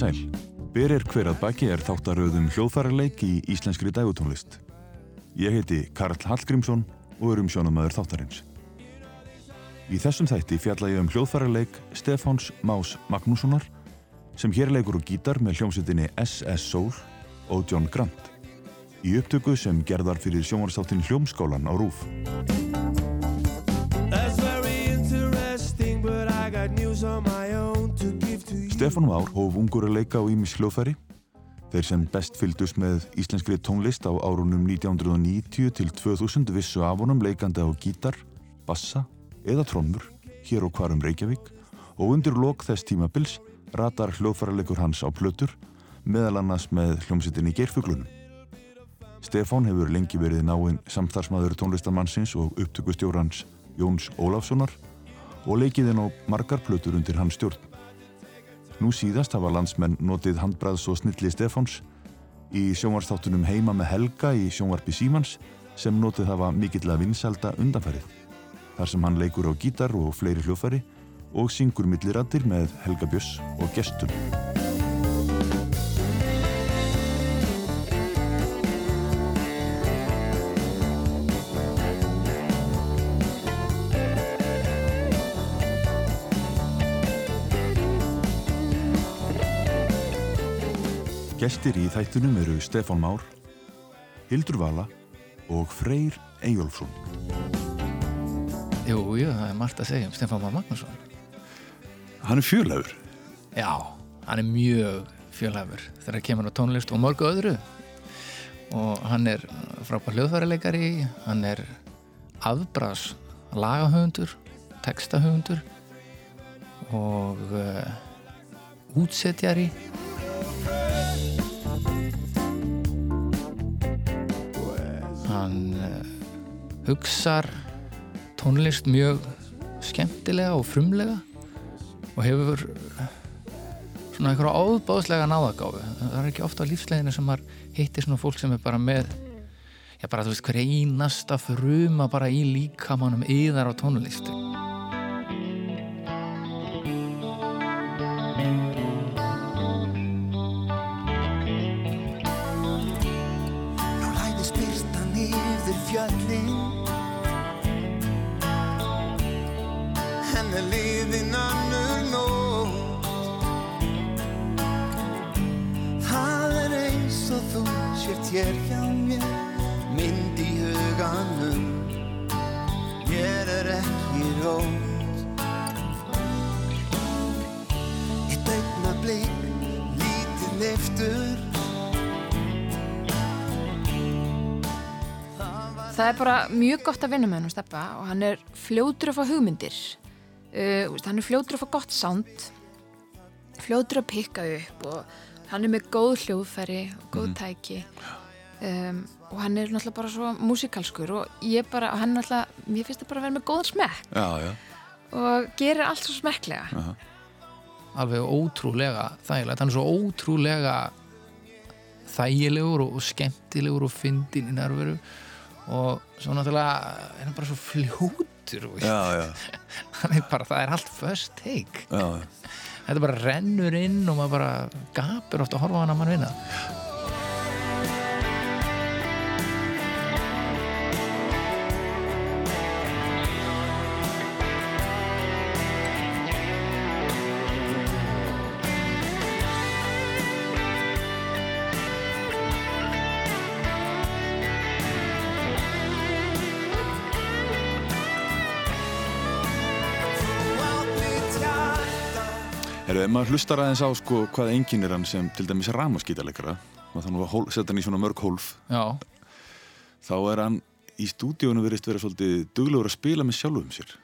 sæl. Berir hver að baki er þáttaröðum hljóðfærarleik í íslenskri dægutónlist. Ég heiti Karl Hallgrímsson og er um sjónumöður þáttarins. Í þessum þætti fjalla ég um hljóðfærarleik Stefáns Más Magnússonar sem hér leikur og gítar með hljómsveitinni SS Soul og John Grant í upptöku sem gerðar fyrir sjónvarstáttin Hljómskólan á Rúf. That's very interesting, but I got news on my Stefán Már hóf ungur að leika á Ímis hljóðfæri. Þeir sem best fylgdust með íslenskri tónlist á árunum 1990 til 2000 vissu af honum leikandi á gítar, bassa eða trónmur hér og hvar um Reykjavík og undir lok þess tímabils ratar hljóðfærarleikur hans á plötur meðal annars með hljómsittinni Geirfuglunum. Stefán hefur lengi verið náinn samstarfsmaður tónlistamannsins og upptökustjórans Jóns Ólafssonar og leikið inn á margar plötur undir hans stjórn. Nú síðast hafa landsmenn notið handbræðs og snilli Stefáns í sjónvarstáttunum Heima með Helga í sjónvarpi Símans sem notið hafa mikillega vinsalda undanfærið. Þar sem hann leikur á gítar og fleiri hljófæri og syngur milliraddir með Helga Bjöss og gestum. Gestir í þættunum eru Stefán Már, Hildur Vala og Freyr Eyjólfsson. Jú, jú, það er margt að segja um Stefán Már Magnússon. Hann er fjörlegur. Já, hann er mjög fjölhæfur þegar kemur á tónlist og mörgu öðru og hann er frábær hljóðfærileikari, hann er afbrás lagahöfundur, textahöfundur og uh, útsetjari hann uh, hugsar tónlist mjög skemmtilega og frumlega og hefur uh, svona einhverja áðbáðslega náðagáfu það er ekki ofta á lífsleginu sem hittir svona fólk sem er bara með já bara þú veist hver einasta fruma bara í líkamannum yðar á tónlisti hér hjá mér Mynd í huganum. Mér er ekki rót Eitt augna blik Lítið leiftur Það er bara mjög gott að vinna með hann að steppa og hann er fljótur að fá hugmyndir. Uh, hann er fljótur að fá gott sound fljótur að pikka upp og hann er með góð hljóðfæri og góð tæki um, og hann er náttúrulega bara svo músikalskur og ég bara, og hann náttúrulega mér finnst það bara að vera með góðan smekk. Já, já. og gerir allt svo smekklega. Alveg ótrúlega þægilegt, hann er svo ótrúlega þægilegur og skemmtilegur og fyndin í nærveru. Og svo náttúrulega er hann bara svo fljótur og Já, já. hann er bara, það er allt first take. Já, já. þetta bara rennur inn og maður bara gapir oft að horfa á hann að mann vinna Herru, ef maður hlustar aðeins á sko hvað enginn er hann sem til dæmis ramaskítalegara maður þannig að hól- setja hann í svona mörg hólf já, þá er hann í stúdíónu verist vera svolítið duglegur að spila með sjálfum sér.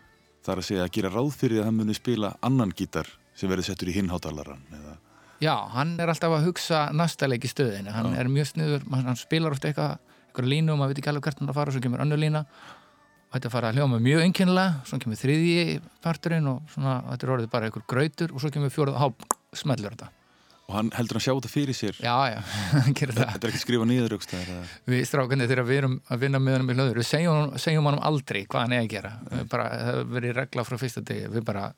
Það er að segja að gera ráð fyrir að hann muni spila annan gítar sem verið settur í hinháttalaran eða já, hann er alltaf að hugsa næsta leik í stöðinu, hann er mjög sniður hann spilar ofta eitthvað, eitthvað línu og maður veit ekki alveg hvert hann er að fara og svo kemur önnur lína þetta fara að hljóma mjög einkennilega svo kemur þriðji parturinn og svona, þetta er orðið bara einhver grautur og svo kemur fjóruð og há, smellur þetta. Og hann heldur hann sjá þetta fyrir sér? Já, já, hann gerir það. Þetta er ekki skrifa niður aukstæðar eða... við strákandi þegar við erum að vinna með hann í hlöður við segjum, segjum hann aldrei hvað hann er að gera. Bara, það hefur verið regla frá fyrsta degi. Við bara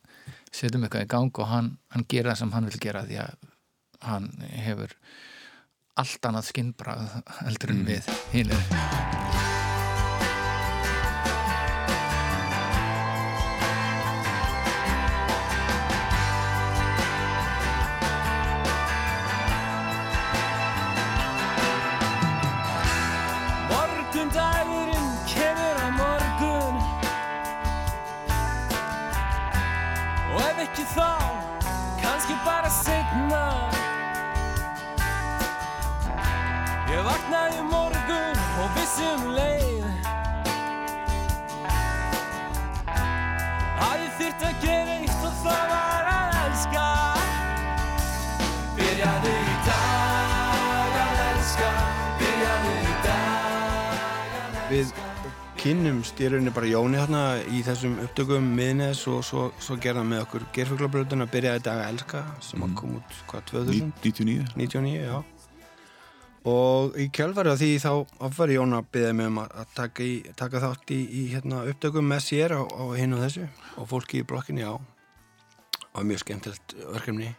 setjum eitthvað í gang og hann, hann gera það sem hann vil gera því að hann hefur allt annað skinnbrað heldur en við hínir kynnumst í rauninni bara Jóni hérna í þessum upptökum miðnes og svo, svo gerða með okkur gerfuglabröðun að byrja þetta að elska sem að kom út hvað 2000? 99 99, já. Og í kjálfari af því þá var Jón að byrja mig um að, að taka, í, taka þátt í, í hérna, upptökum með sér á, á hinn og þessu. Og fólki í blokkinni á og mjög skemmtilegt verkefni.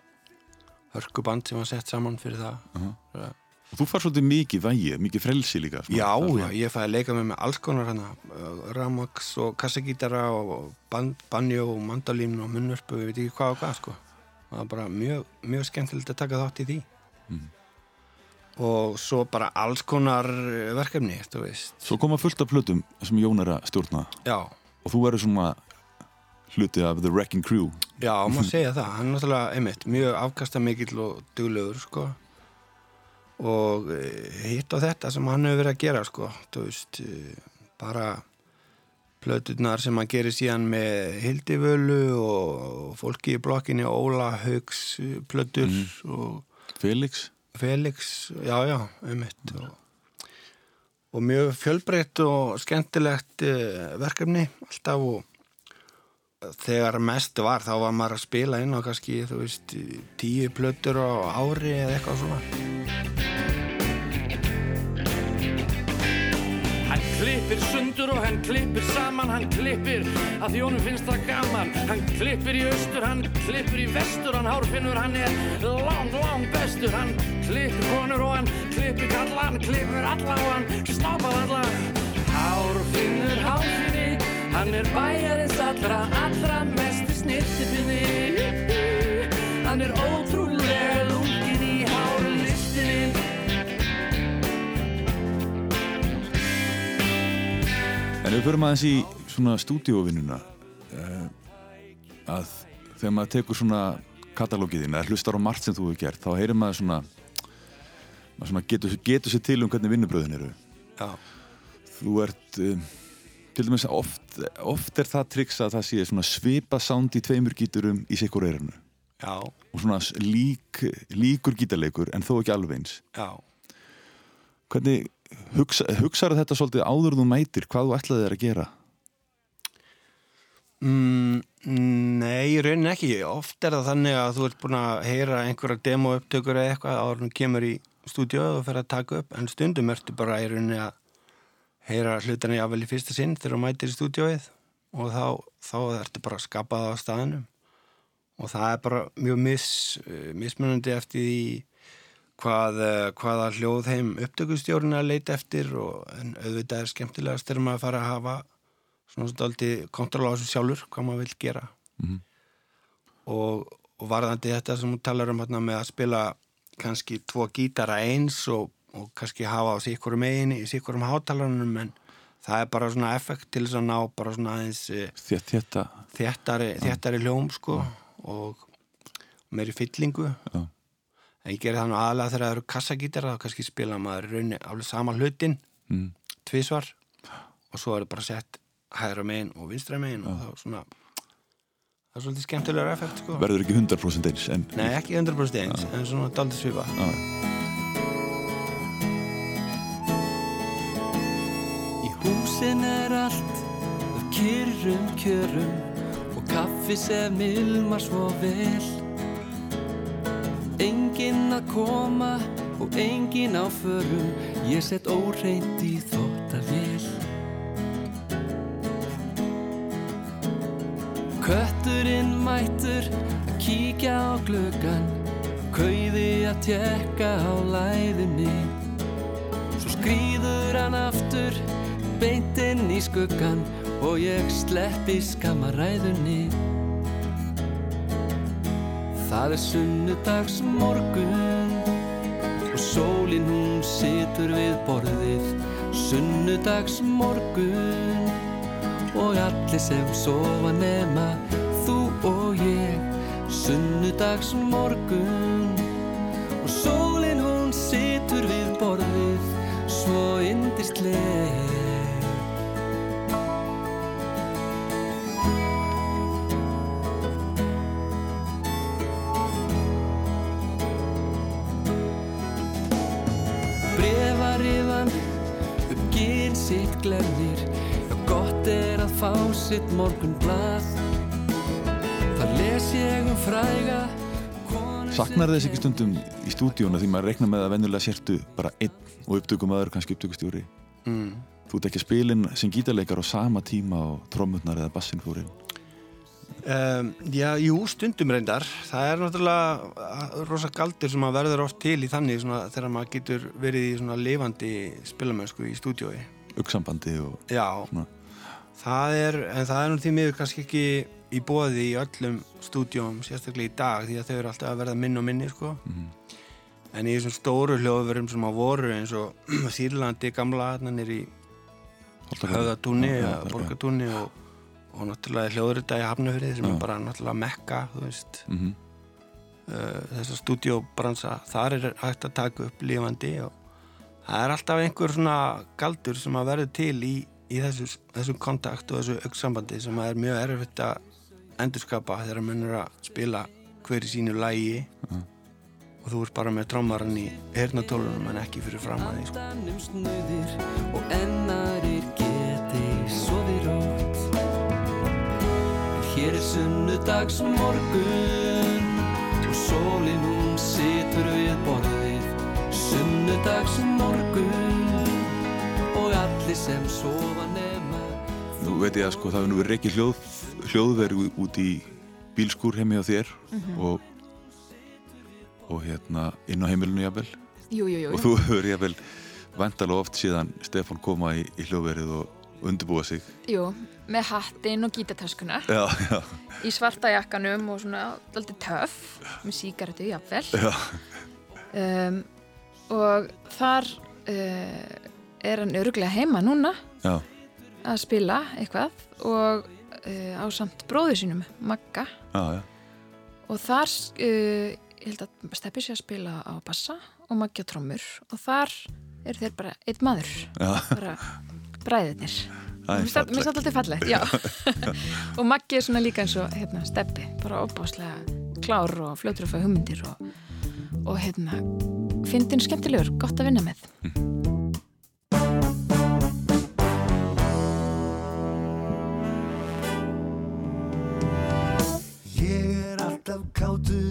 Hörkuband sem var sett saman fyrir það Og þú far svolítið mikið vægi, mikið frelsi líka svona. Já, já, ég fæði að leika með með alls konar hana, ramax og kassagítara og ban banjó og mandalín og munnvörpu, ég veit ekki hvað og hvað sko. Það var bara mjög, mjög skemmtilegt að taka þátt í því. Og svo bara alls konar eh, verkefni, þú veist. Svo koma fullt af plötum sem Jón er að stjórna Já, og þú verður svona hluti af The Wrecking Crew já, má segja það. Hann er náttúrulega, einmitt, mjög afkastamikill og duglegur, sko. Og eh, hitt á þetta sem hann hefur verið að gera, sko. Þú veist, eh, bara plöturnar sem hann gerir síðan með Hildivölu og fólki í blokkinni Óla Haugs plötur og Felix? Felix, já, já, einmitt. Og, og mjög fjölbreytt og skemmtilegt eh, verkefni alltaf og þegar mest var þá var maður að spila inn á kannski, þú veist, tíu plötur á ári eða eitthvað svona klippir sundur og hann klippir saman, hann klippir að því honum finnst það gaman. Hann klippir í austur, hann klippir í vestur, hann hárfinnur, hann er lang, lang bestur. Hann klippir konur og hann klippir kalla, hann klippir alla og hann snápar alla. Hárfinnur, hárfinni, hann er bæjarins allra, allra mest snirtifinn. Hann er ótrúlega En við förum aðeins í svona stúdíóvinnuna uh, að þegar maður tekur svona katalógiðin eða hlustar á margt sem þú hefur gert þá heyrir maður svona, maður svona getur, getur sér til um hvernig vinnubröðin eru. Já, þú ert um, til dæmis oft, oft er það triks að það sé svona svipa sound í tveimur gíturum í sikkur eirinu já, og svona lík, líkur gítarleikur en þó ekki alveg eins. Já. Hvernig hugsa, hugsaðu þetta svolítið áður þú mætir hvað þú ætlaði þér að gera? Mm, nei, í rauninni ekki. Oft er það þannig að þú ert búin að heyra einhverja demo upptökur eða eitthvað áður þú kemur í stúdíóð og fer að taka upp. En stundum ertu bara í rauninni að heyra hlutana jáfnvel í fyrsta sinn þegar þú mætir í stúdíóið og þá, þá ertu bara að skapa það á staðinum og það er bara mjög mis, eh, mismunandi eftir því hvað, eh, hvaða hljóð heim upptökustjórun er að leita eftir og en auðvitað er skemmtilegast þegar maður fara að hafa svona stolti kontról á þessu sjálfur hvað maður vil gera Mhm. og, og varðandi þetta sem hún talar um hérna, með að spila kannski tvo gítara eins og, og kannski hafa á sikkurum megin í sikkurum hátalarunum en það er bara svona effekt til þess að ná bara svona aðeins eh, þéttari, þéttari hljóm sko og meiri fyllingu Já. En ég gerir það nú aðalega þegar það eru kassagítara þá kannski spila maður í rauninni alveg sama hlutin mm. tvísvar og svo er það bara sett hægra megin og vinstra megin og þá svona það er svolítið skemmtilegur effekt sko. Verður ekki 100% eins en Nei, ekki 100% eins, en svona daldið svipa Já. Í húsin er allt öðrum kjörum og kaffi sem ilmar svo vel Enginn að koma og enginn á förum. Ég set óreint í þóttavél Kötturinn mættur að kíkja á glöggan Kauði að tjekka á læðinni. Svo skrýður hann aftur beint inn í skuggan Og ég sleppi skamaræðunni Það er sunnudags morgun Og sólinn hún situr við borðið. Sunnudags morgun og allir sem sofa nema þú og ég. Sunnudags morgun og sólinn hún situr við borðið. Svo indisleg fá sitt morgun blað Þar les ég um fræga Saknar þess ekki stundum í stúdíónu því maður reiknar með að venjulega sértu bara einn og upptökum aður kannski upptökustjóri? Mm. Þú ert ekki að spilin sem gítarleikar á sama tíma og trommurnar eða bassin fórin Um, já, jú, stundum reyndar. Það er náttúrulega rosa galdur sem að verður oft til í þannig svona, þegar maður getur verið í svona lifandi spilamönsku í stúdiói auksambandi og Já, Svona. Það er en það er nú því miður kannski ekki í bóði í öllum stúdjóm sérstaklega í dag því að þau eru alltaf að verða minn og minni sko. Mhm. en í þessum stóru hljóðverum sem að voru eins og Sýrlandi gamla hann er í höfðatúni eða borgatúni og, og náttúrulega hljóðrita í Hafnafrið sem Já. er bara náttúrulega mekka þú veist Mhm. uh, þessar stúdjóbransa þar er hægt að taka upp lifandi og það er alltaf einhver svona galdur sem að verður til í, í þessu, þessu kontakt og þessu auksambandi sem er mjög erfitt að endurskapa þegar mann er að spila hver í sínu lægi og þú ert bara með trommaran í hernatólunum en ekki fyrir fram að því. Danum snöðir og ennarir geti sofi rótt. Hér er sunnudags morgun og sólinn hún situr við borðið. Sunnudags morgun allir sem sofa nema Nú veit ég að sko það verið reikið hljóð, hljóðveru út í bílskúr heimi á þér og, og hérna inn á heimilinu jafnvel. Jú, jú, jú. og þú hefur jafnvel vandalega oft síðan Stefán koma í, í hljóðverið og undirbúa sig. Jú, með hattinn og gítartöskuna. Já, já, í svarta jakkanum og svona aldrei töff með sígarettu jafnvel. Já, um, og þar uh, er hann öruglega heima núna já, að spila eitthvað og uh, á samt bróður sínum, Magga já, já. og þar uh, ég held að Steppi sé að spila á bassa og Maggi á trommur og þar eru þeir bara einn maður bara bræðirnir Það er Mér finnst finnst það alltaf já. og Maggi er svona líka eins og hérna, Steppi, bara opbáslega klár og fljótur að fá hugmyndir og, og hérna, fyndin skemmtilegur, gott að vinna með. Ég alltaf kátur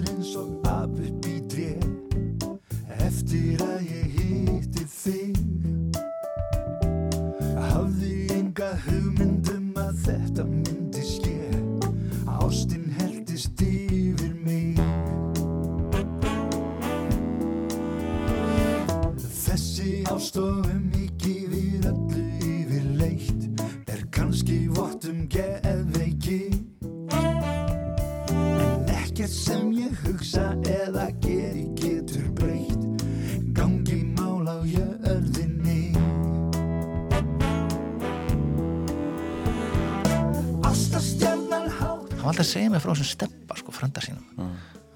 að mig frá þessum steppa sko, franda sínum.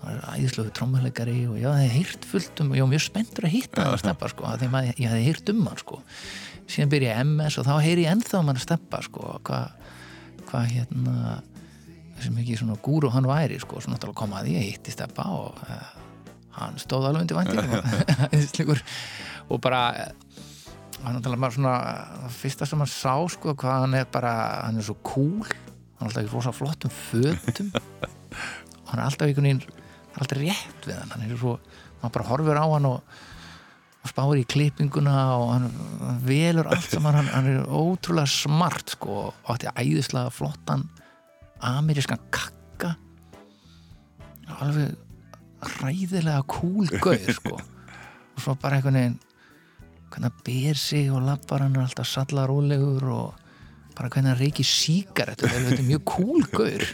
Hann er æðislegu trommuleikari og ég hafði heyrt fullt um ég var mjög spenntur að hitta hann steppa sko, að maður- ég hafði heyrt um hann sko. síðan byrja ég MS og þá heyri ég ennþá um hann steppa sko, hvað hva, hérna þessi mikið svona gúru hann væri sko, svo náttúrulega kom að að hitti steppa og uh, hann stóð alveg undir æðislegur. Og bara eh, hann náttúrulega bara svona það fyrsta sem hann sá sko hvað hann er bara hann er svo cool hann er alltaf í rosa flottum fötum. Og hann er alltaf einhvern veginn alltaf rétt við hann. Hann er svo, maður bara horfir á hann og, og spáir í klippinguna og hann, hann velur allt saman. Hann, hann er ótrúlega smart sko, og átti æðislega flottan amerískan kakka. Alveg ræðilega cool gauð sko. og svo bara einhvern veginn hann ber sig og lappar hann er alltaf sallarólegur og bara hvernig hann reykir síkaretur þetta er mjög cool gauð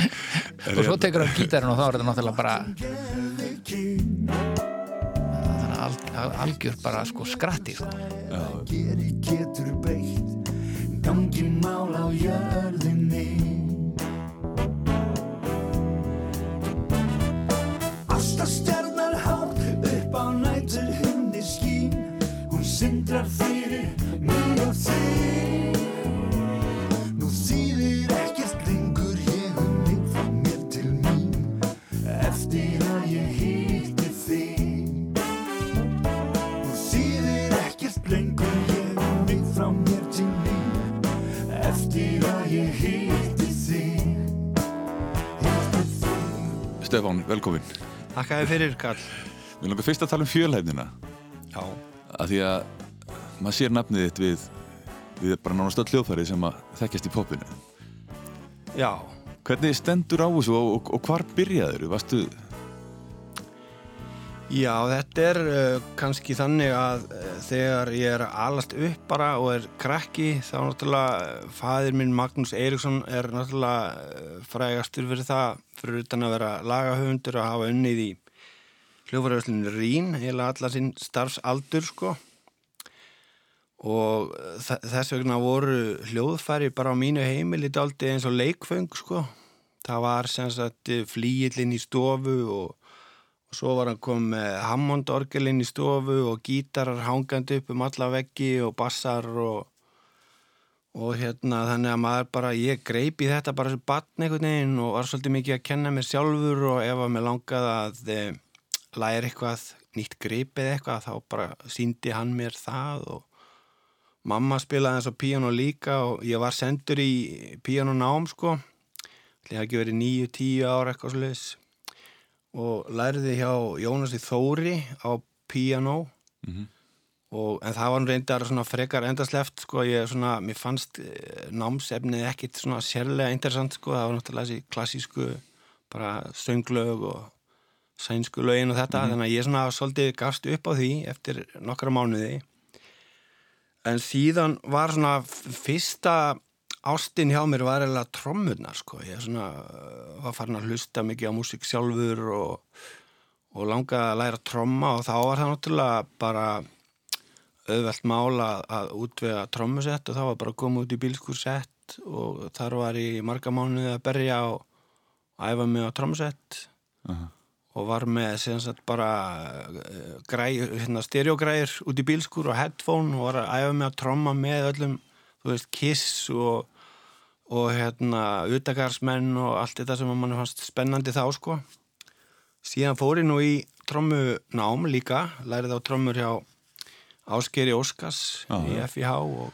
og svo tekur hann gítarinn og þá er þetta náttúrulega bara það er al, algjör bara sko skratti sko. geri getur breytt gangin mál á jörðinni Alltaf stjarnar hátt upp á nætur hundi skín hún sindrar fyrir mig og þig Stefán, velkomin Takk að þið fyrir, Karl. Við langar fyrst að tala um fjölhæfnina Já. að því að maður sér nafnið þitt við við bara nánast öll hljóðfæri sem að þekkjast í poppinu Já. Hvernig stendur á þessu og, og, og hvar byrjaður? Varstu, Já, þetta er uh, kannski þannig að uh, þegar ég er alast upp bara og er krakki þá náttúrulega uh, fadir minn Magnús Eiríksson er náttúrulega uh, frægastur fyrir það fyrir utan að vera lagahöfundur að hafa unnið í hljófaröðslinu Rín heila allar sinn starfsaldur sko. Og uh, þe- þess vegna voru hljóðfæri bara á mínu heimili daldi eins og leikföng sko. Það var sem sagt flíillinn í stofu og svo var hann kom með Hammond-orgelinn í stofu og gítarar hangandi upp um alla veggi og bassar og, og hérna þannig að maður bara, ég greip í þetta bara sem batn einhvern veginn og var svolítið mikið að kenna mér sjálfur og ef að mér langaði að e, læra eitthvað nýtt greip eða eitthvað þá bara síndi hann mér það og mamma spilaði eins og píano líka og ég var sendur í píanonám sko, það hefði ekki verið níu, tíu ára eitthvað svolítið og lærði hjá Jónasi Þóri á piano Mhm. og, en það var reyndar svona frekar endasleft sko, ég svona, mér fannst eh, námsefnið ekkit svona sérlega interessant sko, það var náttúrulega þessi klassísku bara sönglög og sænsku lögin og þetta, þannig að ég svona svolítið gafst upp á því eftir nokkra mánuði. En síðan var svona fyrsta ástin hjá mér var eða trommurnar sko, ég svona uh, var farin að hlusta mikið á músík sjálfur og, og langaði að læra tromma og þá var það náttúrulega bara auðvelt mál að, útvega trommusett og þá var bara að koma út í bílskursett og þar var ég marga mánuði að berja og æfa mig á trommusett Aha. og var með sagt bara uh, hérna, stereogræður út í bílskur og headphone og var að æfa mig að tromma með öllum þú veist, Kiss og, og hérna, utakarsmenn og allt þetta sem mann fannst spennandi þá sko síðan fór ég nú í trommunám líka, lærið á trommur hjá Áskeri Óskars Já, í. FIH og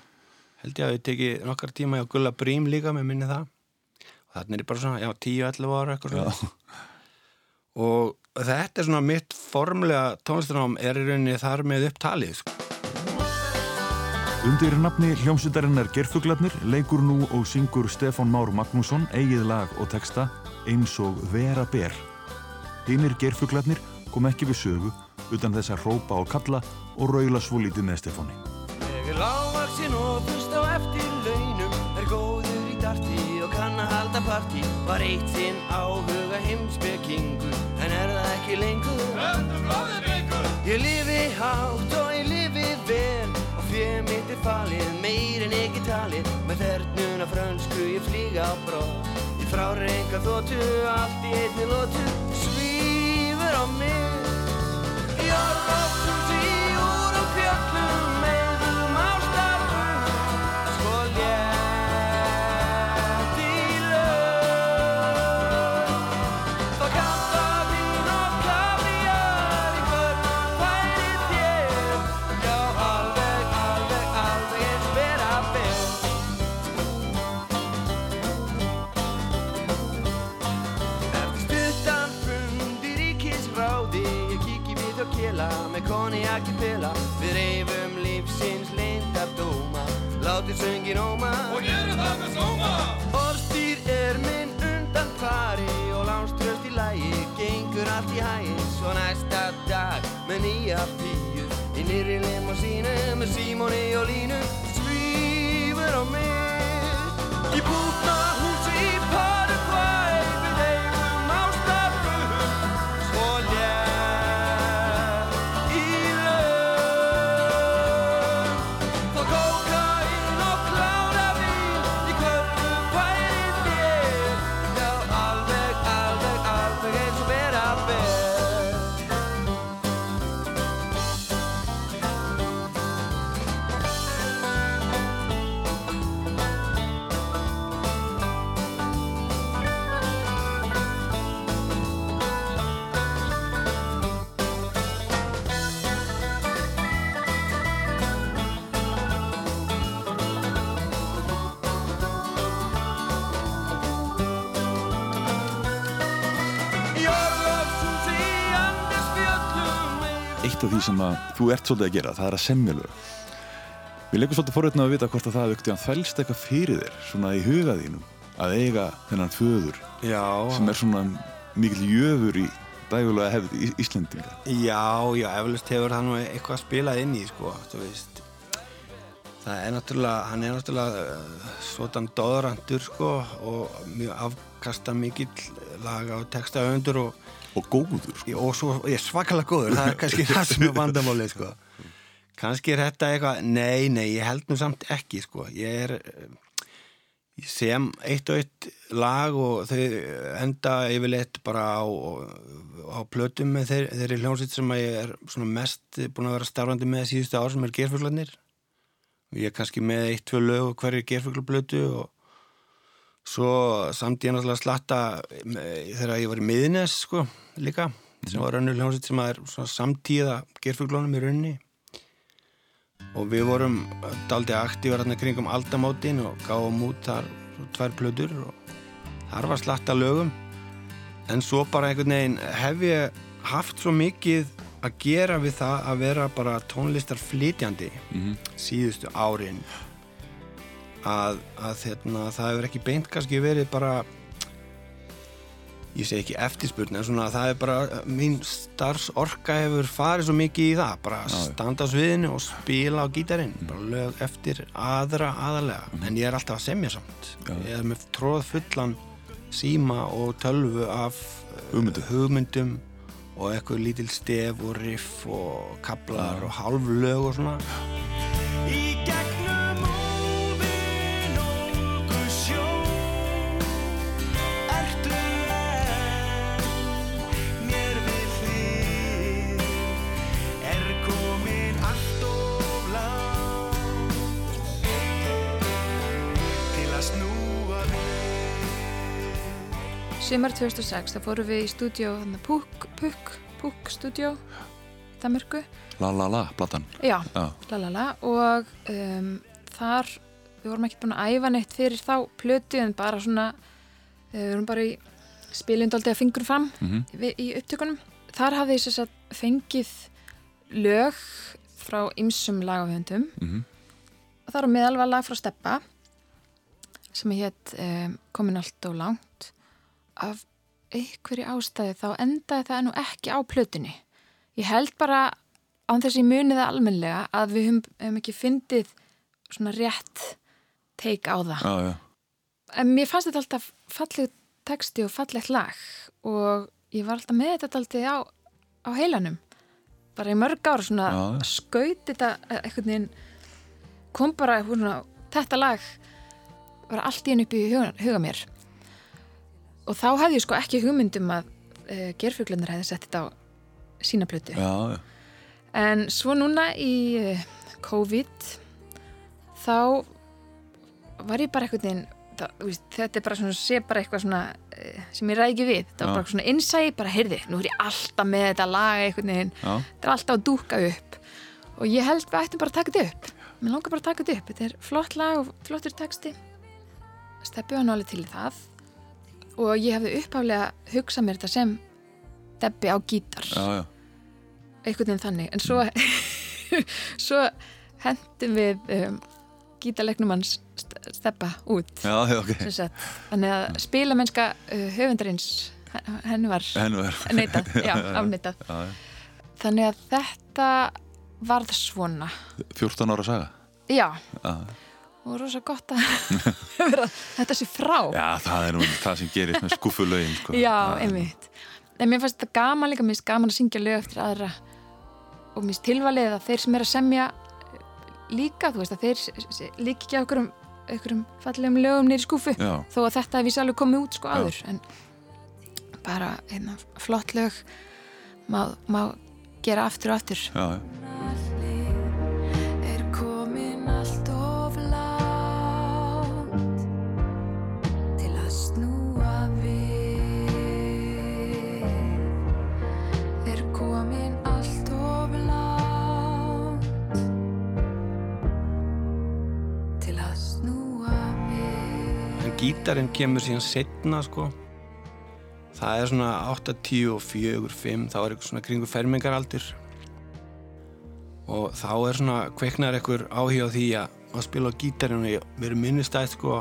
held ég að við tekið nokkar tíma hjá Gulla Brím líka með minni það og þannig er ég bara svona, já, 10-11 ára eitthvað og þetta er svona mitt formlega tónlistunám er í rauninni þar með upptalið sko. Undir nafni hljómsvitarinnar Gerfuglarnir leikur nú og syngur Stefán Már Magnússon eigið lag og texta eins og Vera Ber. Hinnir Gerfuglarnir kom ekki við sögu utan þess að rópa og kalla og raula svo lítið með Stefáni. Ég er lágvaksinn og fyrst á eftir launum Er góður í darti og kann að halda partí Var eitt sinn áhuga heimspekingur En er það ekki lengur Öndum blóðið byggur Ég lifi hátt og ég lifi Og fyrir mitt er falið meir en ekki talið. Með þernuna frönsku ég flýga á brott. Ég frári enga þóttu allt í einni lótu Svífur á mig. Járnáttum því úr á fjöllum ekki pela Við reyfum lífsins lindardóma Látið söngin óma Og gerum það með sóma. Orstýr er minn undan fari og lánströst í lægi gengur allt í hægin svo næsta dag með nýja píu. Í nýri limosínu með Símoni og Línu. Svífur á mig. Í búta húsi í Paraguay Eitt af því sem að þú ert svolítið að gera, það er að semja lög. Við leikum svolítið forrétna að vita hvort að það aukti að þvelst eitthvað fyrir þér, svona í huga þínum, að eiga þennan föður Já, sem er svona mikil jöfur í dægulega hefð í Íslendinga. já, já, eflust hefur hann nú eitthvað að spila inn í, sko, þú veist Það er náttúrulega, hann er náttúrulega uh, svotan dóðrandur, sko, og mjög afkasta mikill laga og textaöndur og Og góður, sko. og svo, ég svakalega góður það er kannski það sem er vandamálið sko. kannski er þetta eitthvað nei, nei, ég held nú samt ekki sko. ég er eh, sem eitt og eitt lag og þau enda yfirleitt bara á, á plötum með þeir, þeirri hljómsitt sem ég er mest búin að vera starfandi með síðustu ár sem er gerfuglarnir ég er kannski með eitt, tvö lög og hverju gerfuglarblötu og Svo samt ég náttúrulega slatta með- þegar ég var í miðines sko líka sem var önnur hljómsveit sem er samtíða gerfuglónum í rauninni. Og við vorum daldi aktívar hérna kringum aldamótin og gáum út þar tvær plötur og þar var slatta lögum. En svo bara einhvern veginn hef ég haft svo mikið að gera við það að vera bara tónlistar flytjandi síðustu árin að, að hérna, það hefur ekki beint kannski verið bara ég segi ekki eftirspurn en svona það er bara mín starfsorka hefur farið svo mikið í það bara að standa á sviðinu og spila á gítarinn bara lög eftir aðra aðalega en ég er alltaf að semja samt. Ég er með tróð fullan síma og tölvu af eh, Hugmyndum. hugmyndum og eitthvað lítil stef og riff og kablar og hálf lög og svona Sumar 2006, þá fórum við í stúdíó Púk, Púk, Púk stúdíó Danmörku La la la, platan. Já, Já. lalala og um, þar við vorum ekki búin að æfa neitt fyrir þá plötu en bara svona uh, við vorum bara í spilindaldi að fingur fram Mhm. við, í upptökunum þar hafði ég þess að fengið lög frá ymsum lagafjöndum Mhm. og það var meðal var lag frá Steppa sem hétt um, komin allt og langt af einhverju ástæði þá endaði það nú ekki á plötunni. Ég held bara án þess að ég muni það almennilega að við höfum, höfum ekki fyndið svona rétt teik á það. Já, já. en mér fannst þetta alltaf falleg texti og fallegt lag og ég var alltaf með þetta alltaf á, á heilanum. Bara í mörg ár svona skaut þetta eh, einhvern veginn kom bara svona, þetta lag var allt í henn upp í huga, huga mér og þá hefði ég sko ekki hugmyndum að uh, gerfuglunar hefði sett þetta á sína plötu. Já, já. En svo núna í eh, COVID þá var ég bara einhvern veginn það, veist, þetta er bara svona, sé bara eitthvað svona eh, sem ég ræði ekki við, þetta Já. var bara svona innsæði, bara heyrði, nú er ég alltaf með þetta lag einhvern veginn, Já. þetta er alltaf að dúka upp. Og ég held við ættum bara að taka þetta upp. Mér langar bara að taka þetta upp, þetta er flott lag og flottur texti. Steppi var nálega til það og ég hefði upphaflega hugsað mér þetta sem Debbi á gítar Já, já. einhvern veginn þannig en svo svo hendum við um, gítarleiknum hans st- steppa út Já, já, ok. sem sagt. þannig að spilamennska uh, höfundarins hen- henni var er. neitað, já, afneitað þannig að þetta varð svona 14 ára saga. já, Já. Og rosa gott að vera, þetta sé frá Já, það er nú það sem gerist með skuffulögin, sko. Já, einmitt. En mér fannst þetta gaman líka, mér finnst gaman að syngja lög eftir aðra og mér finnst tilvalið að þeir sem er að semja líka, þú veist, að þeir líka ekki á okkurum, okkurum fallegum lögum nýri skúfu, Já. þó að þetta hefði alveg komið út sko Já. áður, en bara hérna, flott lög má, má gera aftur og aftur. Já, já. Gítarinn kemur síðan setna sko. Það er svona 8, 10 og 4, 5 þá er eitthvað svona kringu fermingaraldur. Og þá er svona kveiknar eitthvað áhuga á því að, að spila á gítarinn og ég verið minnistætt sko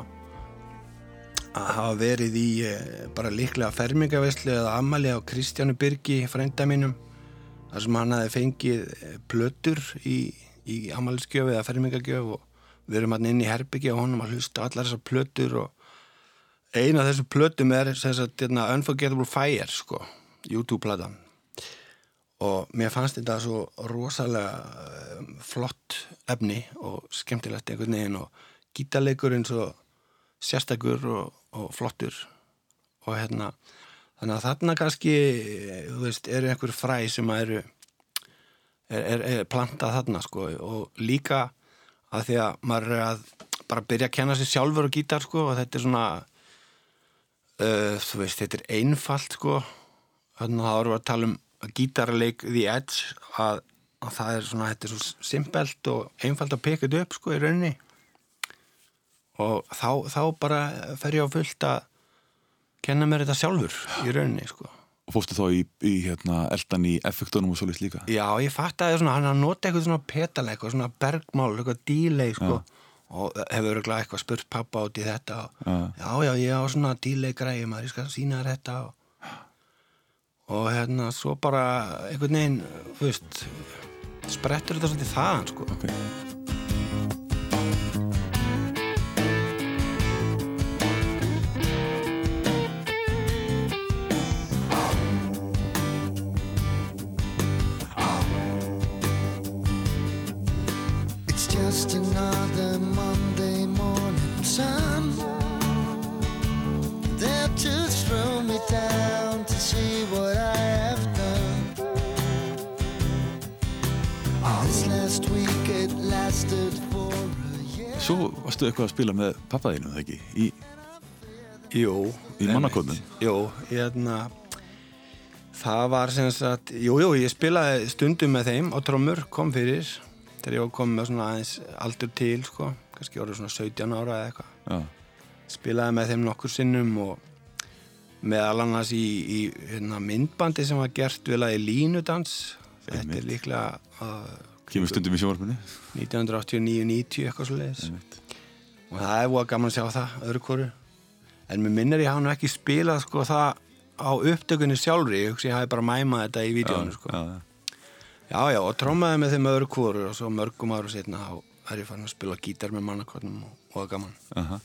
að hafa verið í eh, bara líklega fermingaveislu eða ammali á Kristjánu Birgi frænda mínum þar sem hann hafi fengið eh, plötur í, í ammaliðskjöf eða fermingagjöf og við erum hann inn í herbyggi og honum að hlusta allar þessar plötur og eina af þessum plötum er sagt, hérna, Unforgettable Fire sko, YouTube-platan. Og mér fannst þetta svo rosalega um, flott efni og skemmtilegt einhvern veginn og gítarleikurinn svo sérstakur og, og flottur. Og hérna þannig að þarna kannski þú veist, eru einhver fræ sem eru er, er, er plantað þarna sko og líka að því að maður er að bara byrja að kenna sér sjálfur á gítar sko og þetta er svona uh, þú veist, þetta er einfalt sko þannig að það voru að tala um gítarleik The Edge að, að það er svona, þetta er svo simpelt og einfalt að peka þetta upp sko í rauninni og þá, þá bara fer ég á fullt að kenna mér þetta sjálfur í rauninni sko Og fórstu þá í, í hérna, eldan í effektunum og svolítið líka? Já, ég fatt að svona, hann er að nota eitthvað svona petala, eitthvað svona bergmál, eitthvað dílei, sko. Og hefur örgulega eitthvað spurt pappa út í þetta. Og, Já. já, já, ég á svona dílei græði maður, ég skal sína þér þetta. Og, og hérna, svo bara einhvern veginn, þú veist, sprettur þetta svolítið þaðan, sko. Ok. Varstu eitthvað að spila með pappaðinu, það ekki? Í, Jú. Í mannakotnum? Jú, hérna, það var sem sagt, jú, jú, ég spilaði stundum með þeim og trommur kom fyrir þegar ég komið með svona aðeins aldur til, sko, kannski orðið svona 17 ára eða eitthvað. Spilaði með þeim nokkur sinnum og meðal annars í, í hérna, myndbandi sem var gert við lagi Línudans. Þetta er líklega uh, kemur stundum í sjónvarpunni. 1989-90 eitthvað svo leiðis. Og það er búið gaman að sjá það öðru hvoru en mér minnir ég hafa nú ekki spilað sko það á upptökunni sjálfri ég hugsi ég hafi bara mæmað þetta í vídjónu sko. Já, já. já og trommaði með þeim öðru hvoru og svo mörgum ára setna þá er ég farin að spila gítar með mannakotnum og, er gaman Aha.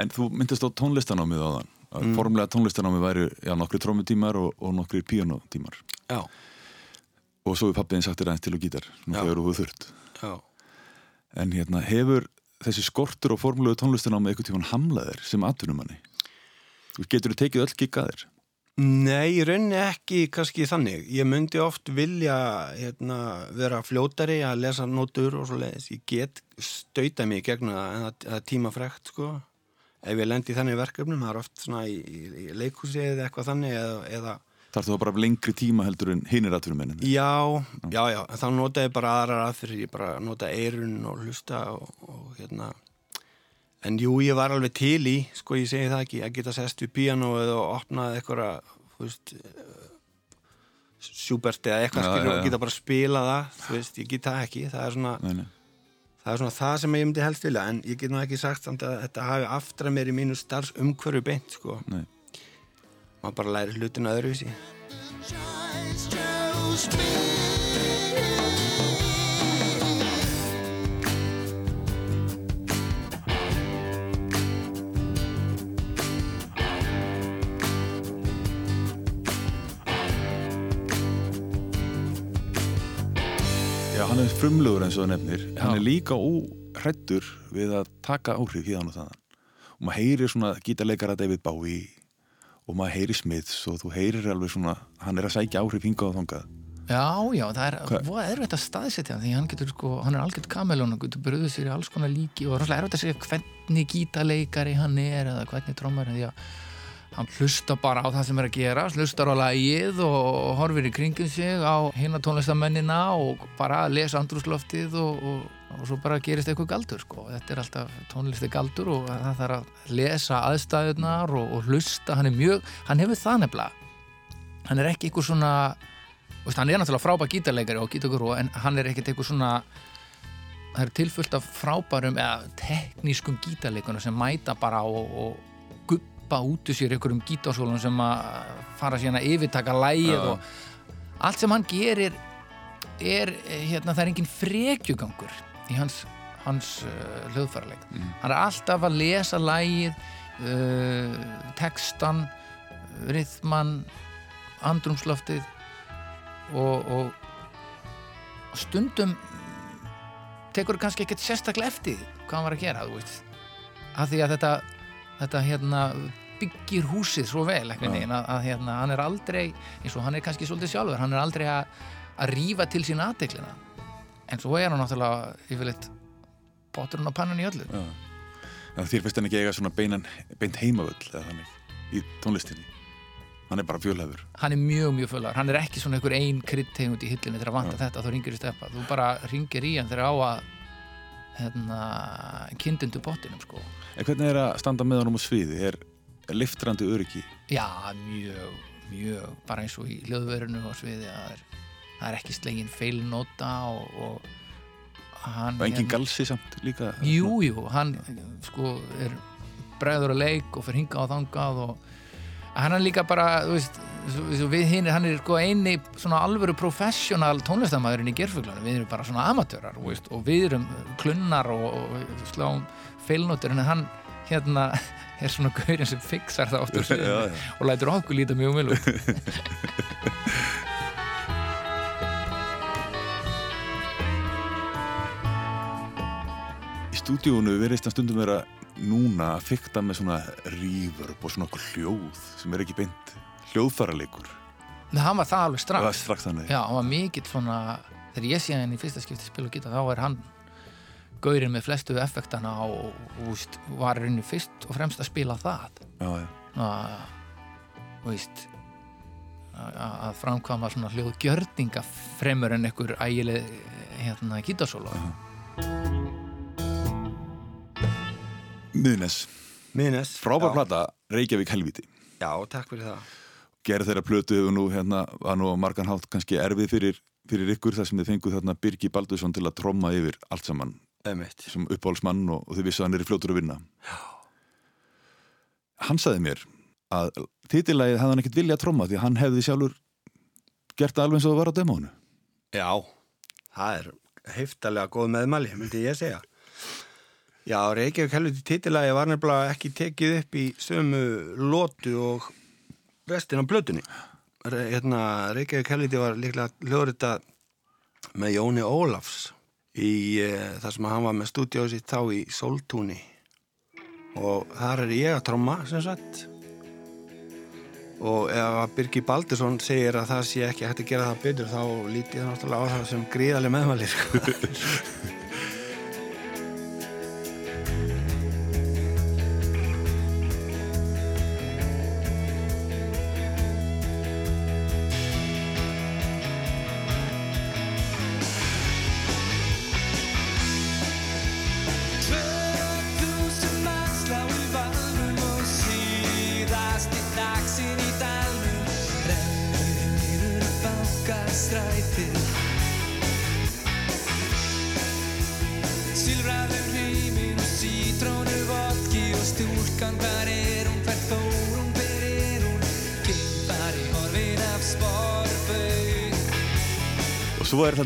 En þú myndist á tónlistanámið á þann. Mm. Formulega tónlistanámið væri já, nokkri trómutímar og, og nokkri píanotímar. já, Og svo er pappiðin sagt þér aðeins til og gítar, svona Já. þegar þú þurft. já En hérna, hefur þessi skortur og formulegu tónlistanámið eitthvað tífan hamlaðir sem atvinnumanni? Getur þú tekið öll giggaðir? Nei, í rauninni ekki kannski þannig. Ég myndi oft vilja hérna, vera fljótari að lesa nótur og svo leiðis. Ég get stauta mig það en það, er tímafrekt sko. Ef ég lendi í þannig verkefnum, það er oft svona í, í, leikhúsi eða eitthvað þannig eða, eða Þarf þú bara lengri tíma heldur en hinir atvinnumennin? já, já, já, en þá nota ég bara aðrar aðfyrir, ég bara nota eirun og hlusta og, og hérna en jú, ég var alveg til í sko, ég segi það ekki, að geta sest við píanóið og opnað eitthvað, þú veist Schubert eða eitthvað Já, skilur já, og já. geta bara spila það þú veist, ég get það ekki það er svona Nei, nei. það er svona það sem ég myndi helst vilja en ég get nú ekki sagt samt að þetta hafi aftra mér í mínu starfs umhverju beint sko. Nei. Maður bara læri hlutina öðruvísi. Já, hann er frumlegur eins og það nefnir. Hann Já. er líka óhrættur við að taka áhrif hérna og þaðan. Og maður heyrir svona gítarleikara David Bowie og maður heyrir Smiths og þú heyrir alveg svona hann er að sækja áhrif hingað og þangað Já, já, það er, Hvað? er þetta staðsetja því hann getur sko, hann er algjört kamelón og getur bröðið sér í alls konar líki og er þetta að segja hvernig gítarleikari hann er eða hvernig trommar því að hann hlusta bara á það sem er að gera hlustar á lagið og horfir í kringum sig á hinna tónlistamennina og bara lesa andrúsloftið og, og, og svo bara gerist eitthvað galdur sko. þetta er alltaf tónlisti galdur og það þarf að lesa aðstæðunar og, og hlusta, hann er mjög hann hefur það nefnilega hann er ekki eitthvað svona veist, hann er náttúrulega frábær gítarleikari og gítarguru en hann er ekkert eitthvað svona það er tilfullt af frábærum eða teknískum gítarleikunum sem mæta bara og, og guppa út úr sér einhverjum gítarsólum sem að fara síðan að yfirtaka lægið Já. og allt sem hann gerir er, hérna, það er engin frekjugangur í hans, hans uh, hljóðfæraleik. Hann er alltaf að lesa lægið uh, textan rithman andrumsloftið og, og stundum tekur kannski ekkert sérstaklega eftir hvað hann var að gera af því að þetta, þetta hérna, byggir húsið svo vel veginn að, að hérna, hann er aldrei eins og hann er kannski svolítið sjálfur hann er aldrei að, að rífa til sín aðteklina en svo er hann náttúrulega yfirleitt poturinn á pannan í öllu. Já. Að þér finnst hann ekki eiga svona beinan, beint heimavöll eða þannig í tónlistinni? Hann er bara fjölhæfur. Hann er mjög mjög fullagur, hann er ekki svona einhver ein kryddtegund í hillinu þegar vanta þetta þú ringir í steppa, þú bara ringir í hann þegar á að hérna, kindindu pottinum sko. En hvernig er að standa með honum á sviði? Er, er liftrandi öryggi? já, mjög, mjög. Bara eins og í hljóðverunu og sviði að það er, það er ekki slegin feilnóta og, og hann Og engin hérna- galsi samt líka? Jú, jú, hann sko er bregður að leik og fyrir hingað og þangað og hann er líka bara, veist við hinn, hann er sko eini svona alvöru professional tónlistamæðurinn í gerfuglanum, við erum bara svona amatörar veist, og við erum klunnar og, og sláum feilnótur en hann hérna er svona gaurinn sem fixar það já. og lætur okkur líta mjög vel út stúdíónu verðist hann stundum vera núna að fykta með svona rýfur og svona hljóð sem er ekki beint hljóðfæralegur. En hann var það alveg Það var strax. strax þannig. Já, hann var mikill svona þegar ég sé hann í fyrsta skipti spila og gítar þá er hann gaurinn með flestu effektana og, og veist, var rauninni fyrst og fremst að spila það. Já, já. að, veist að að framkvæma svona hljóðgjörninga fremur en einhver ægileg hérna gítarsóla Miðnes, Minnes frábær plata Reykjavík helviti Já, takk fyrir það. Gerð þeirra plötu hefur nú hérna var nú á margan hátt kannski erfið fyrir, fyrir ykkur þar sem þið fenguð þarna Birgi Baldursson til að tromma yfir allt saman. Einmitt. sem uppáhaldsmann og, og þið vissu að hann er í fljótur að vinna. Já. Hann sagði mér að titillægið hefði hann ekkert vilja að tromma því að hann hefði sjálfur gert alveg eins og það var á demónu Já, það er heiftalega góð meðmæli, myndi ég segja. Já, Reykjavík helviti titilagi var nefnilega ekki tekið upp í sömu lótu og restin af blötunni. Hérna, Reykjavík helviti var líklega hljóðrita með Jóni Ólafs í e, þar sem hann var með stúdíóð sitt þá í Soltúni og þar er ég að tromma sem sagt. Og ef að Birgir Baldursson segir að það sé ekki hægt að gera það betur þá lítið það náttúrulega á það sem gríðarlega meðmæli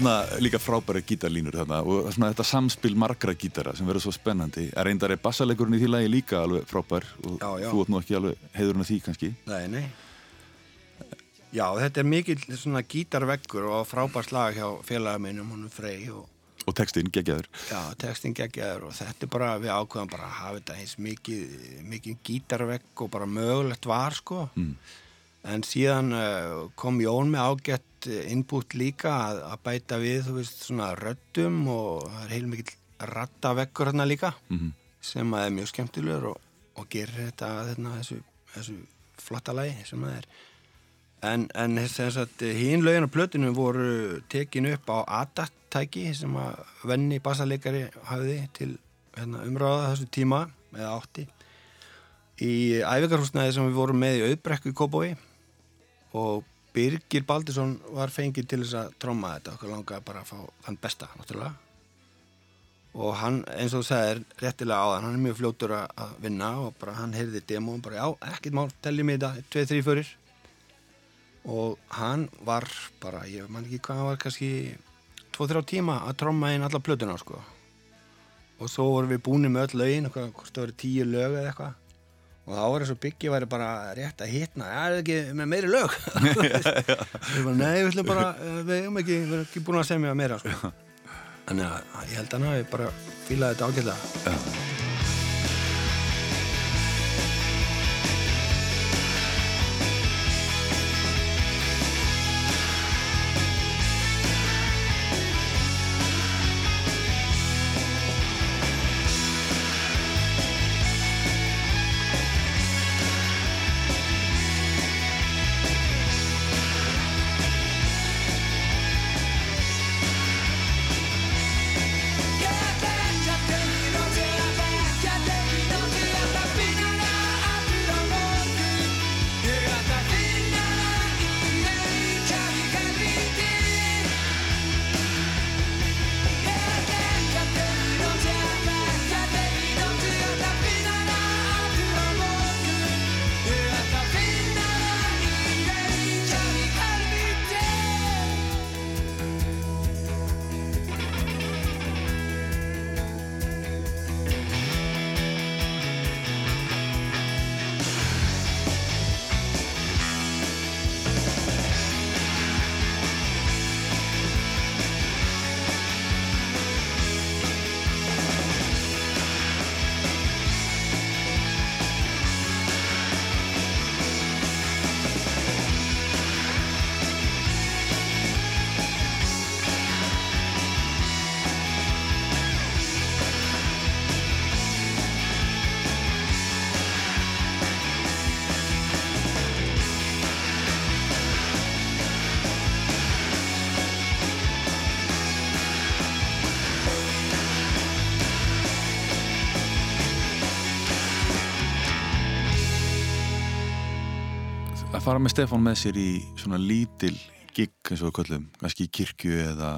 þarna líka frábæri gítarlínur þarna og svona þetta samspil margra gítara sem verður svo spennandi. Er reyndar er bassalegurinn í því lagi líka alveg frábær og Já, já. þú átt nú ekki alveg heiðurinn af því kannski. Nei, nei. Já, þetta er mikill svona gítarveggur og frábært lag hjá félaga minnum, hann Frey og Og textinn geggjaður. já, textin geggjaður og þetta er bara, við ákveðum bara að hafa þetta eins mikið, mikið gítarvegg og bara mögulegt var, sko. Mm. En síðan uh, kom Jón með ágætt innbútt líka að, að bæta við, þú veist, svona röddum og það er heilmikill rattaveggur hérna líka Mhm. sem að er mjög skemmtilegur og, og gerir þetta hérna, þessu, þessu flotta lagi sem það er. En, en þess að hín lögin á plötinu voru tekin upp á ADAT-tæki sem að venni bassaleikari hafði til hérna, umráða þessu tíma eða átti í æfingarhúsnaði sem við vorum með í auðbrekku í Kóbói og Birgir Baldursson var fengið til þess að tromma þetta. Okkur langaði bara að fá þann besta náttúrulega. Og hann eins og þú sagðir réttilega á hann er mjög fljótur að vinna og bara hann heyrði demo og bara já, ekkert mál, telli mig þetta, 2-3 fyrir og hann var bara, ég man ekki hvað hann var kannski 2-3 tíma að tromma inn alla plötuna sko. Og svo vorum við búin með öll lögin hvort það verið tíu lög eða eitthvað og þá var þess að byggja væri bara rétt að hitna. Já, er það ekki með meiri lög? Bara, nei, við ætlum bara eh, við erum ekki, við erum ekki búin að semja meira sko. þannig að ég held að hann hafi bara fílaði þetta ágætlega fara með Stefán með sér í svona lítil gig eins og við köllum, kannski í kirkju eða,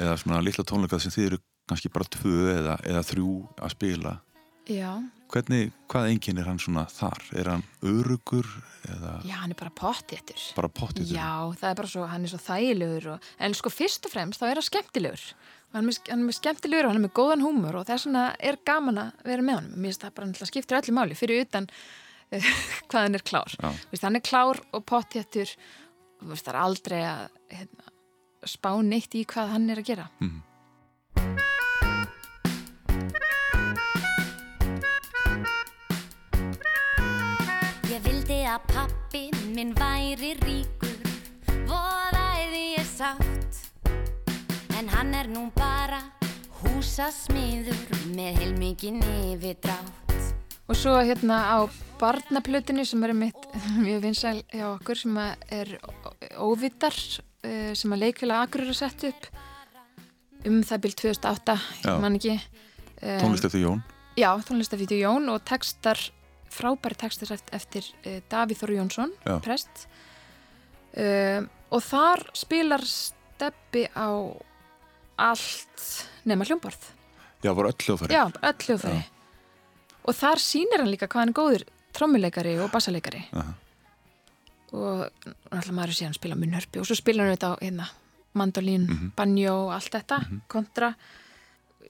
eða svona litla tónleikað sem þið eru kannski bara tvö eða, eða þrjú að spila. Já, Hvernig, hvað enginn er hann svona þar? Er hann örugur eða já, hann er bara pottjættur. bara pottið? Já, það er bara svo, hann er svo þægilegur og, en sko fyrst og fremst þá er hann skemmtilegur og hann er, með- hann er skemmtilegur og hann er með góðan húmur og þess vegna er gaman að vera með honum mér finnst það bara skiptir öllu máli fyrir utan hvað hann er klár. Já. Vist, hann er klár og pottjættur og veist, það er aldrei að hérna, spá neitt í hvað hann er að gera. Mhm. Ég vildi að pappi minn væri ríkur. Voðaði ég sátt. En hann er nú bara húsasmiður Með heilmikinn yfirdrátt og svo hérna á barnaplötinu sem er mitt mjög vinsæl hjá okkur sem að er óvitar uh, sem að leikfélag Akur eru sett upp um það byrj 2008 Já. ég man ekki um, Tónlist eftir Jón? Já, tónlistafítu Jón og textar, frábæri textar eftir, eftir uh, Davíð Þóru Jónsson, Já. prest. Um, og þar spilar steppi á allt nema hljómborð. Já, var öll hljóðfæri. Já, öll hljóðfæri. Og þar sýnir hann líka hvað hann er góður trommuleikari og bassaleikari. Aha. Og náttúrulega maður sé hann spila munnhörpi og svo spila hann þetta á hérna, mandolín, banjó, allt þetta, kontra.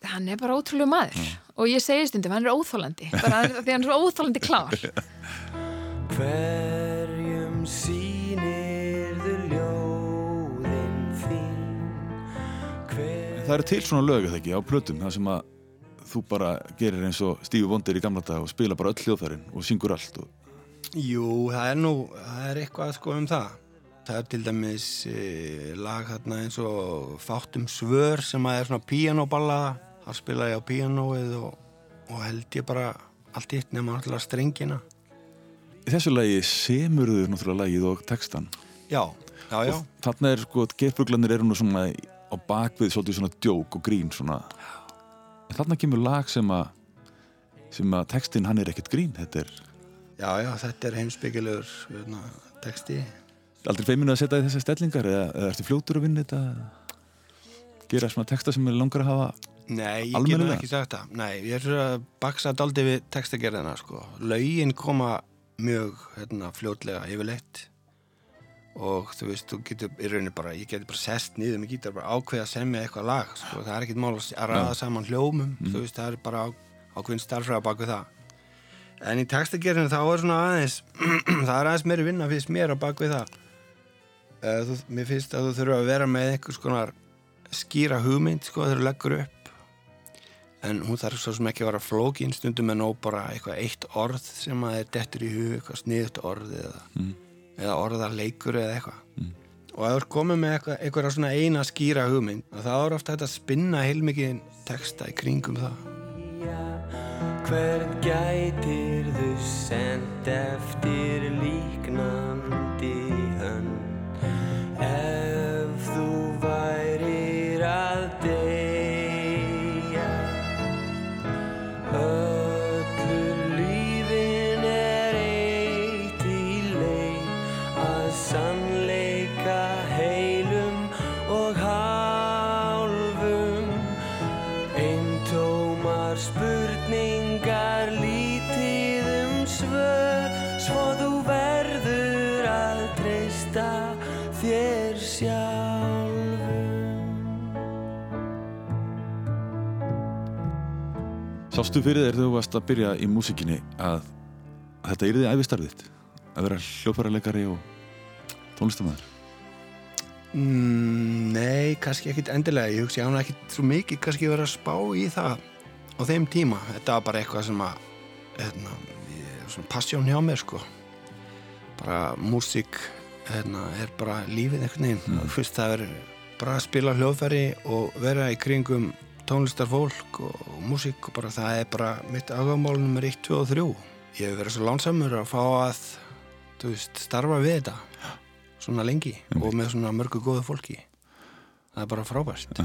Hann er bara ótrúlega maður. Og ég segi stundum, hann er óþólandi bara því hann er svo óþólandi klár. Hverjum sýnirðu ljóðin þín? Hver Það eru til svona lög eða ekki á plötum það sem að þú bara gerir eins og Stífi Vondir í gamla dag og spila bara öll hljóðfærin og syngur allt og... Jú, það er nú, það er eitthvað sko um það. Það er til dæmis e, lag þarna eins og Fátum svör sem að er svona píanóballaða. Það spila ég á píanóið og, og held ég bara allt eitt nema alltaf strengina. Í þessu lagi semur þau náttúrulega lagið og textan Já, já, já. og þarna er sko, geitfuglanir eru nú svona á bakvið svolítið svona djók og grín svona en þarna kemur lag sem að sem að textin hann er ekkert grín þetta er Já, já, þetta er heimsbyggilegur hérna, texti. aldrei feiminu að setja í þessar stellingar eða, eða ertu fljótur að vinna þetta gera svona texta sem er langar að hafa Nei, ég get nú Almennilega? ekki sagt það. Nei, ég er svo að baksa daldi við textagerðina, sko. Lögin koma mjög hérna, fljótlega yfirleitt og þú veist, þú getur í rauninni bara, ég getur bara sest niður með gítar bara ákveða að semja eitthvað lag, sko. Það er ekkert mál að ræða saman hljómum, þú veist, það er bara ákveðin starfræða bak við það. En í textagerðinu þá er svona aðeins, það er aðeins meiri vinna fyrst mér á bak við það. Uh, þú, mér finnst að þú þurfa að vera með einhvers konar skýra hugmynd, sko, þegar þú leggur upp en hún þarf svo sem ekki að vera flókin stundum en ó bara eitthvað eitt orð eða, Mm. eða orðarleikur eða eitthvað. Og ef þú er komið með eitthvað, eitthvað svona eina skýra hugmynd það er ofta þetta að spinna heilmikið texta í kringum það. Hvern gætir þau send eftir líknandi Sástu fyrir þér þegar þú varst að byrja í músikinni að þetta yrði æfistarfið þitt að vera hljóparaleikari og tónlistamæður mm, Nei, kannski ekkit endilega. Ég hugsi að hún ekkit svo mikið kannski verið að spá í það á þeim tíma. Þetta var bara eitthvað sem að ég, svona passjón hjá mér sko. Bara músík hérna, er bara lífið veginn. Mm. fyrst það er bara að spila hljóðfæri og vera í kringum tónlistarfólk og, og músík og bara það er bara mitt ágamál nummer 1, 2 og 3 ég hef verið svo lánsamur að fá að veist, starfa við þetta svona lengi og með svona mörgu góðu fólki. Það er bara frábært.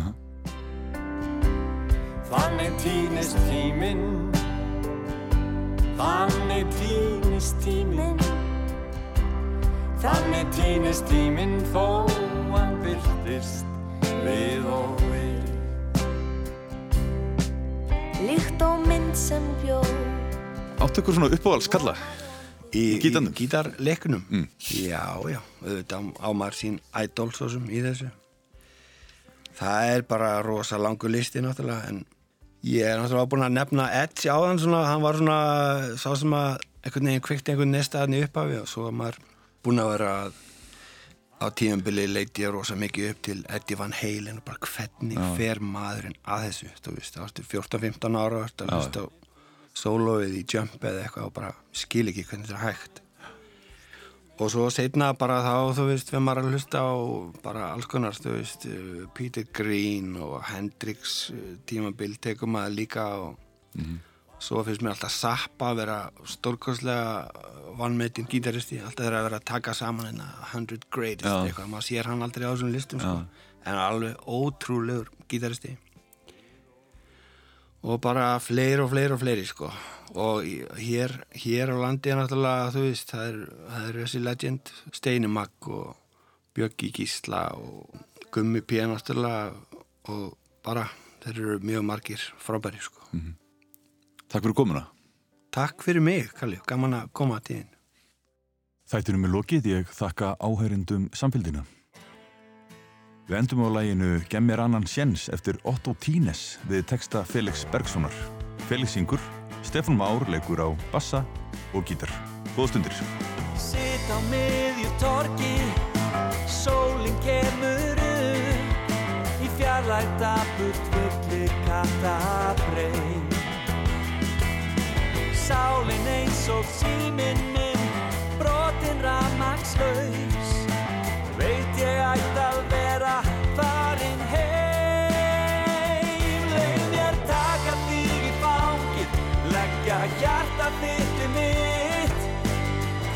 Þannig týnist tíminn. Þannig týnist tíminn. Þannig týnist tíminn þó hann byrtist við og við Líkt og mynd sem bjó Áttu ykkur svona uppáhalds kalla í, gítarnum? í gítarleiknum Mm. já, já, auðvitað á maður sín sem í þessu það er bara rosa langur listi náttúrulega en ég er náttúrulega búin að nefna Edge á hann svona, hann var svona sá sem að einhvern veginn kvikti einhvern nesta hann í upphafi og svo er maður búin að vera að á tíumbili leiti ég rosa mikið upp til Eddie Van Halen og bara hvernig Já. fer maðurinn að þessu þú veist, þá ertu 14-15 ára og Já. hlusta á sólóið í jump eða eitthvað og bara skil ekki hvernig þetta er hægt og svo setna bara þá þú veist, við maður að hlusta á bara alls konar, þú veist Peter Green og Hendrix tímabil tekum maður líka og svo finnst mér alltaf Zappa að vera stórkostlega vannmetinn gítaristi, alltaf þeirra að vera að taka saman hérna 100 greatest Já. eitthvað, maður sér hann aldrei á þessum listum sko. en alveg ótrúlegur gítaristi. Og bara fleiri og fleiri og fleiri sko. Og hér, hér á landi er náttúrulega þú veist, það er, það er þessi legend Steini Magg og Bjöggi Gísla og Gummi P náttúrulega og bara þeir eru mjög margir frábæri sko Takk fyrir komuna Takk fyrir mig, Kalli, gaman að koma til þín Þættinum er lokið, ég þakka áhærindum samfélgina Við endum á læginu Gemmir annan sjens eftir Otto Tínes við texta Felix Bergssonar. Felix syngur, Stefán Már leikur á bassa og gítar. Góða stundir. Sálinn eins og síminn minn Brotin ramagslaus Veit ég ætti að vera farin heim. Leið mér taka þig í fangið Leggja hjarta þitt um mitt.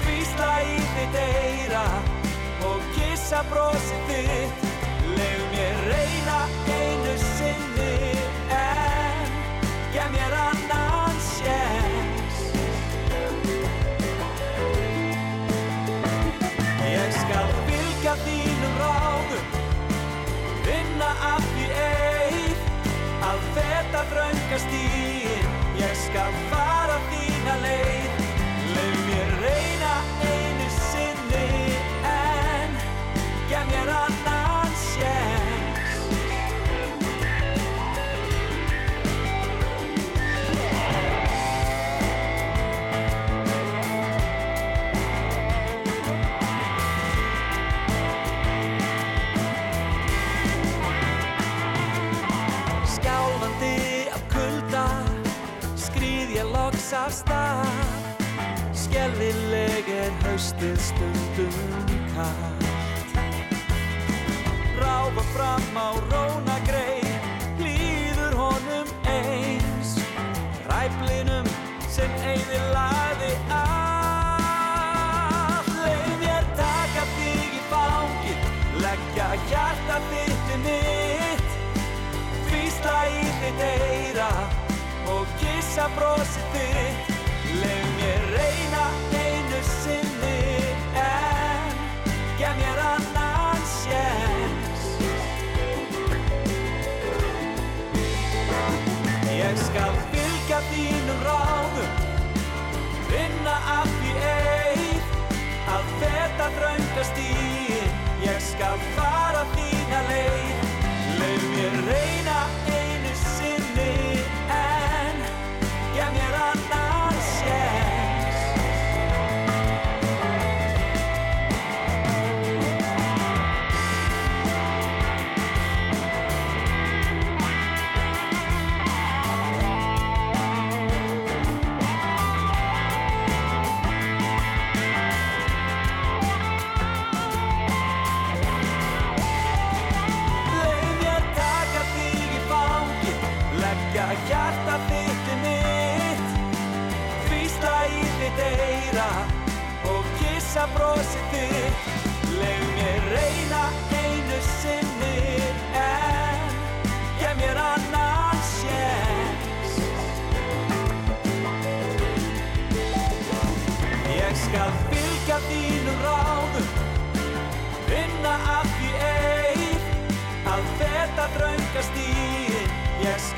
Hvísla í þitt eira og kissa brosið þitt þröngast í ég skal fara ég loks af stað. Skelvileg er haustið stundum kallt Ráfa fram á rónagrei Líður honum eins. Ræflinum sem eyði laði allt Leif mér taka þig í fangið Leggja hjarta þitt í mitt. Hvísla í þitt eira og kissa brosið þínum ráðum vinna af því eið að þetta þröngast í ég skal fara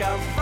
að